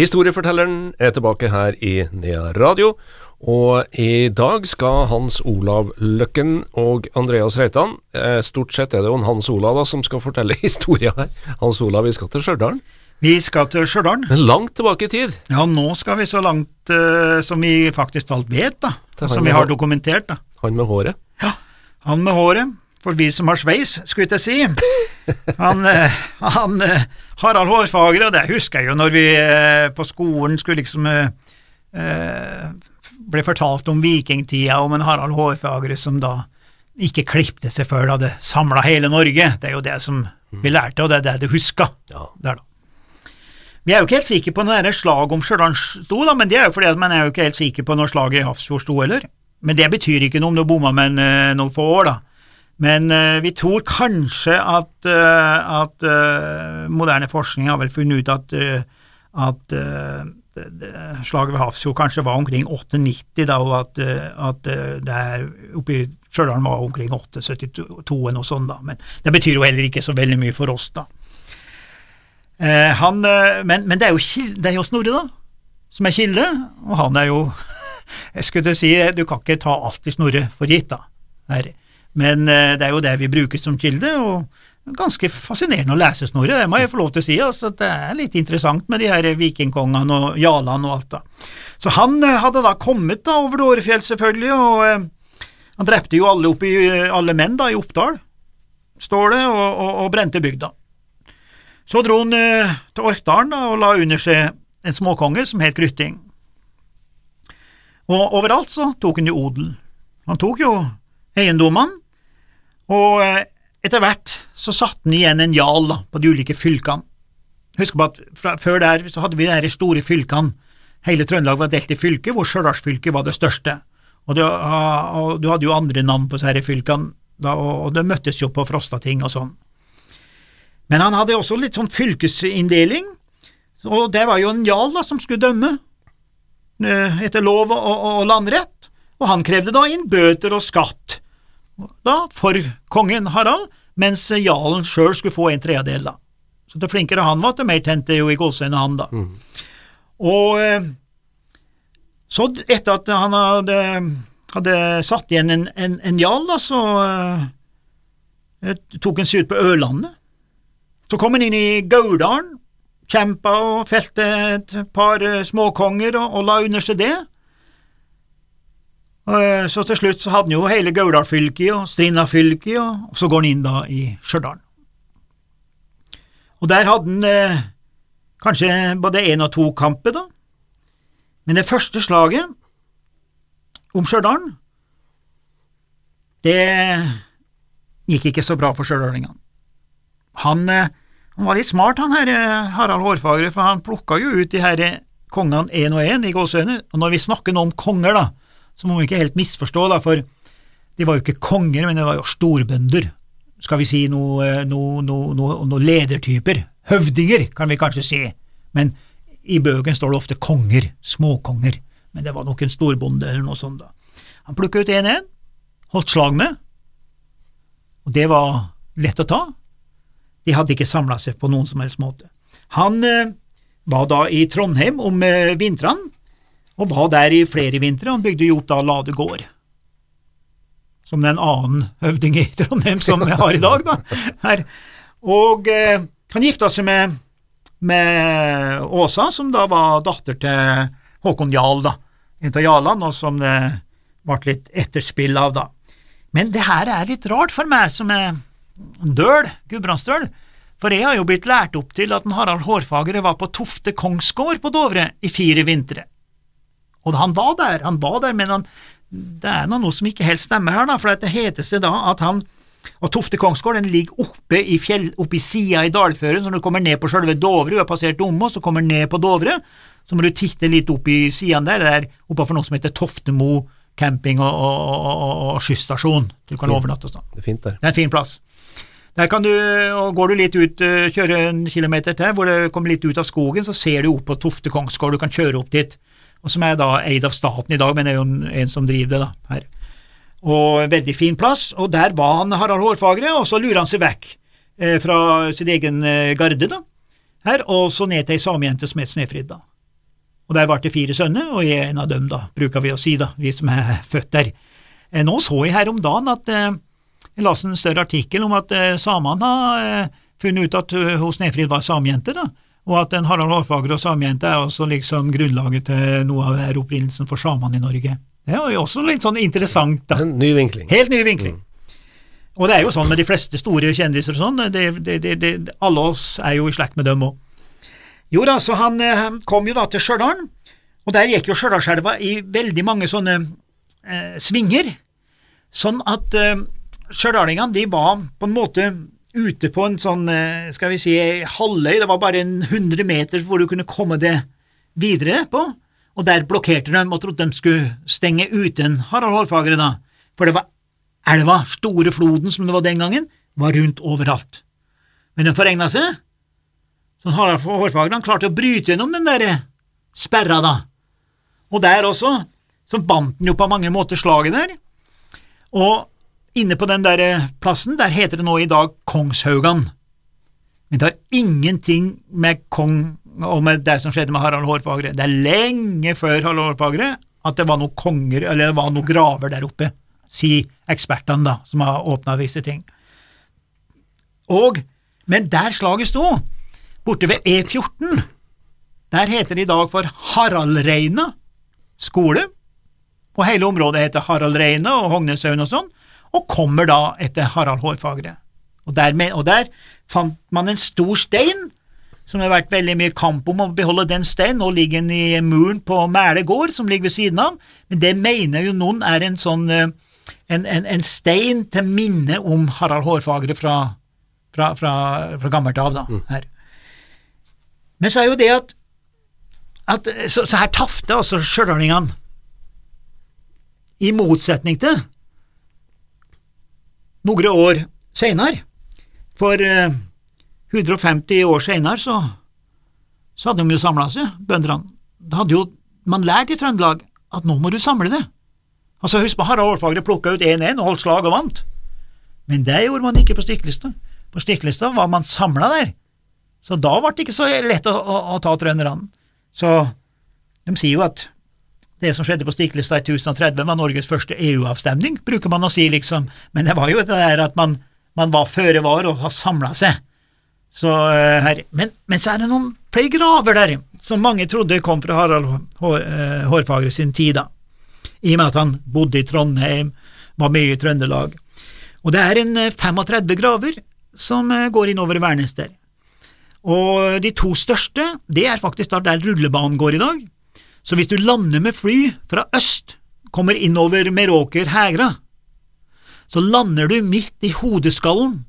Historiefortelleren er tilbake her i Nea Radio, og i dag skal Hans Olav Løkken og Andreas Reitan eh, Stort sett er det jo en Hans Olav da, som skal fortelle historien her. Hans Olav, vi skal til Stjørdal. Vi skal til Stjørdal. Men langt tilbake i tid. Ja, nå skal vi så langt uh, som vi faktisk alt vet, da. Som vi vi har dokumentert, da. Han med håret. Ja, han med håret, for vi som har sveis, skulle jeg si. Han, eh, han eh, Harald Hårfagre, og det husker jeg jo når vi eh, på skolen skulle liksom eh, ble fortalt om vikingtida, om en Harald Hårfagre som da ikke klipte seg før det hadde samla hele Norge. Det er jo det som vi lærte, og det er det du husker. Ja. Der, da. Vi er jo ikke helt sikre på når det slag om Stjørdal sto, da, men det er jo fordi at man er jo ikke helt sikker på når slaget i Hafrsfjord sto heller. Men det betyr ikke noe om du bomma med en, noen få år, da. Men uh, vi tror kanskje at, uh, at uh, moderne forskning har vel funnet ut at, at det, det, slaget ved Hafrsfjord kanskje var omkring 890, da, og at, at det her oppe i Stjørdal var omkring 872 eller noe sånt, da. Men det betyr jo heller ikke så veldig mye for oss, da. Han, men, men det er jo, det er jo Snorre, da, som er kilde, og han er jo Jeg skulle si, du kan ikke ta alt i Snorre for gitt, da. Her. Men eh, det er jo det vi bruker som kilde, og ganske fascinerende å lese Snorre, det må jeg få lov til å si. altså, Det er litt interessant med de her vikingkongene og jarlene og alt, da. Så han eh, hadde da kommet da over Dårefjell, selvfølgelig, og eh, han drepte jo alle, oppi, alle menn da i Oppdal, står det, og, og, og brente bygda. Så dro han til Orkdalen da, og la under seg en småkonge som het Grytting. Og overalt så tok han jo odel. Han tok jo eiendommene, og eh, etter hvert så satte han igjen en jarl på de ulike fylkene. Husk på at fra, før der så hadde vi de store fylkene. Hele Trøndelag var delt i fylker, hvor Stjørdalsfylket var det største. Og, det, ah, og du hadde jo andre navn på disse fylkene, da, og, og det møttes jo på Frostating og sånn. Men han hadde også litt sånn fylkesinndeling, og det var jo en jarl som skulle dømme eh, etter lov og, og, og landrett, og han krevde da inn bøter og skatt da for kongen Harald, mens jarlen sjøl skulle få en tredjedel, da. Så det flinkere han var, det mer tente jo i gåseøynene han, da. Og eh, så etter at han hadde, hadde satt igjen en, en, en jarl, da, så uh, tok han seg ut på Ørlandet. Så kom han inn i Gauldalen, kjempa og felte et par eh, småkonger og, og la under seg det. Eh, Så til slutt så hadde han jo hele Gauldalfylket og Strinda-fylket, og så går han inn da i Stjørdal. Og der hadde han eh, kanskje både én og to kamper, da. Men det første slaget om Stjørdal, det gikk ikke så bra for stjørdalingene. Han, eh, han var litt smart, han her eh, Harald Hårfagre, for han plukka jo ut de her kongene én og én i gåseøyne. Og når vi snakker nå om konger, da, så må vi ikke helt misforstå, da, for de var jo ikke konger, men de var jo storbønder. Skal vi si noe, eh, noe, noe, noe ledertyper. Høvdinger, kan vi kanskje si. Men i bøken står det ofte konger, småkonger. Men det var nok en storbonde eller noe sånt, da. Han plukka ut én en, holdt slag med, og det var lett å ta. De hadde ikke samla seg på noen som helst måte. Han eh, var da i Trondheim om eh, vintrene, og var der i flere vintre. Han bygde jo opp da Lade gård, som den annen høvding i Trondheim som vi har i dag, da. Og eh, han gifta seg med, med Åsa, som da var datter til Håkon Jarl, da. En av jarlene, og som det ble litt etterspill av, da. Men det her er litt rart for meg som er døl, gudbrandsdøl, for jeg har jo blitt lært opp til at Harald Hårfagre var på Tofte kongsgård på Dovre i fire vintre. Og han var der, han var der, men han, det er noe som ikke helt stemmer her, da, for det heter seg da at han og Tofte kongsgård den ligger oppe i fjell, oppe i sida i dalføren, så når du kommer ned på sjølve Dovre, du har passert Dombås og kommer ned på Dovre, så må du titte litt opp i sidene der, der er oppe for noe som heter Toftemo camping og, og, og, og, skysstasjon. Du kan overnatte og sånn. Det er fint der. Det er en fin plass. Der kan du, og Går du litt ut, kjører kjøre en kilometer til, hvor du kommer litt ut av skogen, så ser du opp på Tofte kongsgård, du kan kjøre opp dit, og som er da eid av staten i dag, men det er jo en, som driver det da, her. Og en veldig fin plass, og der var han Harald Hårfagre, og så lurer han seg vekk eh, fra sin egen eh, garde, da, her, og så ned til ei samejente som het Snefrid, da. Og der ble det fire sønner, og jeg er en av dem, da, bruker vi å si, da, vi som er født der. Eh, Nå så jeg her om dagen at eh, jeg leste en større artikkel om at eh, samene har eh, funnet ut at hos Snefrid var samejente, da, og at en Harald Hårfagre og samejente er også liksom grunnlaget til noe av opprinnelsen for samene i Norge. Det er jo også litt sånn interessant, da. En ny vinkling. Helt ny vinkling. Og det er jo sånn med de fleste store kjendiser og sånn, det, det, det, alle oss er jo i slekt med dem òg. Jo da, så han eh, kom jo da til Stjørdal, og der gikk jo Stjørdalselva i veldig mange sånne eh, svinger, sånn at eh, stjørdalingene de var på en måte ute på en sånn, eh, skal vi si, halvøy, det var bare en hundre meter hvor du kunne komme det videre på, og der blokkerte de og trodde de skulle stenge uten Harald Hårfagre da, for det var elva, store floden som det var den gangen, var rundt overalt. Men de forregna seg, så Harald Hårfagre klarte å bryte gjennom den der sperra da, og der også, så bandt han jo på mange måter slaget der, og inne på den der plassen, der heter det nå i dag Kongshaugan. Men det har ingenting med kong og med det som skjedde med Harald Hårfagre. Det er lenge før Harald Hårfagre at det var noen konger, eller det var noen graver der oppe, sier ekspertene da, som har åpna visse ting. Og, men der slaget sto, borte ved E14, der heter det i dag for Haraldreina skole, og hele området heter Haraldreina og Hognesauen og sånn, og kommer da etter Harald Hårfagre. Og dermed, og der fant man en stor stein, som det har vært veldig mye kamp om å beholde den steinen. Nå ligger den i muren på Mæle gård, som ligger ved siden av, men det mener jo noen er en sånn eh, en, en, en stein til minne om Harald Hårfagre fra, fra, fra, fra gammelt av, da, her. Men så er jo det at, at så, så her tafte altså stjørdalingene, i motsetning til noen år senere, for eh, 150 år senere så, så hadde de jo samla seg, bøndene. Da hadde jo man lært i Trøndelag at nå må du samle det. Altså Husk på Harald Hårfagre plukka ut 1-1 og holdt slag og vant. Men det gjorde man ikke på Stiklestad. På Stiklestad var man samla der, så da ble det ikke så lett å, å, å ta trønderne. Så de sier jo at det som skjedde på Stiklestad i 1030 var Norges første EU-avstemning, bruker man å si, liksom, men det var jo det der at man, man var føre var og har samla seg. Så, uh, her. Men, men, så er det noen flere graver der, som mange trodde kom fra Harald Hår, uh, Hårfagre sin tid, da, i og med at han bodde i Trondheim, var mye i Trøndelag. Og det er en uh, 35 graver som går innover Værnes der. Og de to største, det er faktisk der rullebanen går i dag. Så hvis du lander med fly fra øst, kommer innover Meråker–Hegra, så lander du midt i hodeskallen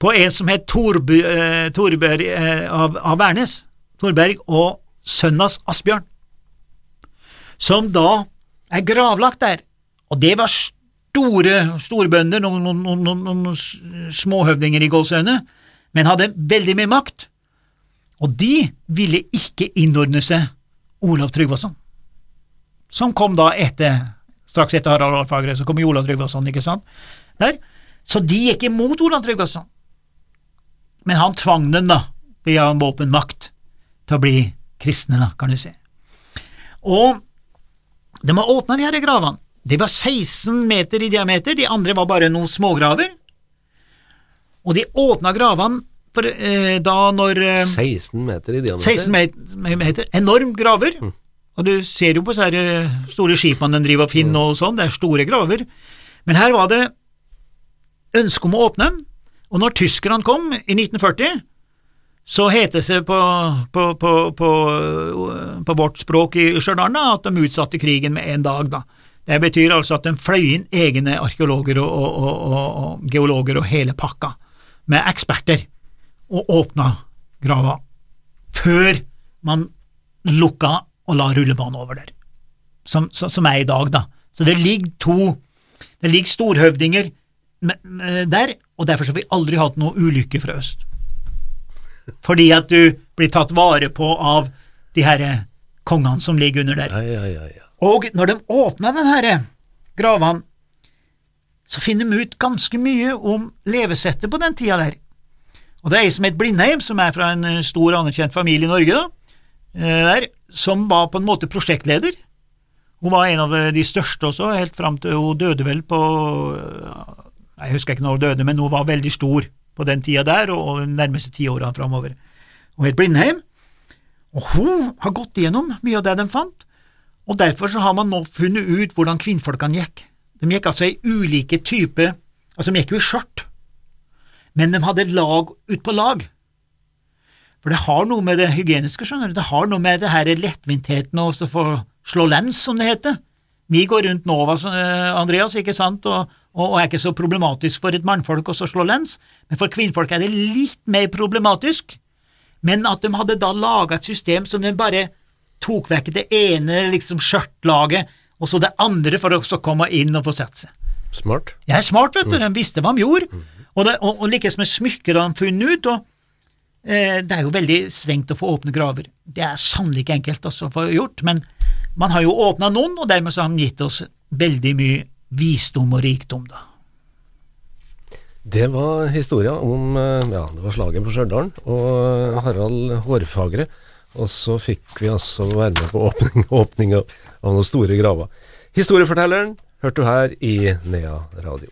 på en som het Torb, eh, Torberg eh, av, av Værnes, Torberg og sønnas Asbjørn, som da er gravlagt der, og det var store storbønder, noen, noen, noen, noen småhøvdinger i Gålsøyene, men hadde veldig mye makt, og de ville ikke innordne seg Olav Tryggvason, som kom da etter, straks etter Harald Alfagre, så kom jo Olav Tryggvason, ikke sant, der, så de gikk imot Olav Tryggvason, men han tvang dem da, via våpenmakt, til å bli kristne, da, kan du si. Og de har åpna de her gravene. De var 16 meter i diameter, de andre var bare noen smågraver. Og de åpna gravene for, eh, da når eh, 16 meter i diameter. 16 meter, meter, enorm graver. Og du ser jo på så her eh, store skipene den driver og finner og sånn, det er store graver. Men her var det ønske om å åpne dem, og når tyskerne kom i 1940, så het det seg på, på, på, på, på vårt språk i Stjørdal at de utsatte krigen med en dag. da. Det betyr altså at de fløy inn egne arkeologer og, og, og, og, og geologer og hele pakka, med eksperter, og åpna grava, før man lukka og la rullebanen over der, som, som, er i dag, da. Så det ligger to, det ligger storhøvdinger der, og derfor har vi aldri hatt noe ulykke fra øst. Fordi at du blir tatt vare på av de her kongene som ligger under der. Ja, ja, ja. Og når de åpna den her gravene, så finner de ut ganske mye om levesettet på den tida der. Og det er ei som het Blindheim, som er fra en eh, stor, anerkjent familie i Norge, da, eh, der, som var på en måte prosjektleder. Hun var en av de største også, helt fram til hun døde vel på Jeg husker ikke når hun døde, men hun var veldig stor på den tida der, og de nærmeste ti åra framover. Hun het Blindheim, og hun har gått igjennom mye av det de fant, og derfor så har man nå funnet ut hvordan kvinnfolkene gikk. De gikk altså i ulike typer Altså, de gikk jo i skjørt, men de hadde lag utpå lag. For det har noe med det hygieniske, skjønner du, det har noe med det her lettvintheten og å få slå lens, som det heter. Vi går rundt nå, Andreas, ikke sant, og, og, er ikke så problematisk for et mannfolk å slå lens, men for kvinnfolk er det litt mer problematisk. Men at de hadde da laga et system som de bare tok vekk det ene liksom skjørtlaget, og så det andre for å komme inn og få sette seg. Smart. Jeg er smart, vet du, de visste hva de gjorde. Og, det, og, og likeså med smykker har de funnet ut, og eh, det er jo veldig strengt å få åpne graver. Det er sannelig ikke enkelt også å få gjort, men man har jo åpna noen, og dermed så har de gitt oss veldig mye visdom og rikdom, da. Det var historia om eh, ja, det var slaget på Stjørdal og Harald Hårfagre. Og så fikk vi altså være med på åpning, åpning av, av noen store graver. Historiefortelleren hørte du her i Nea Radio.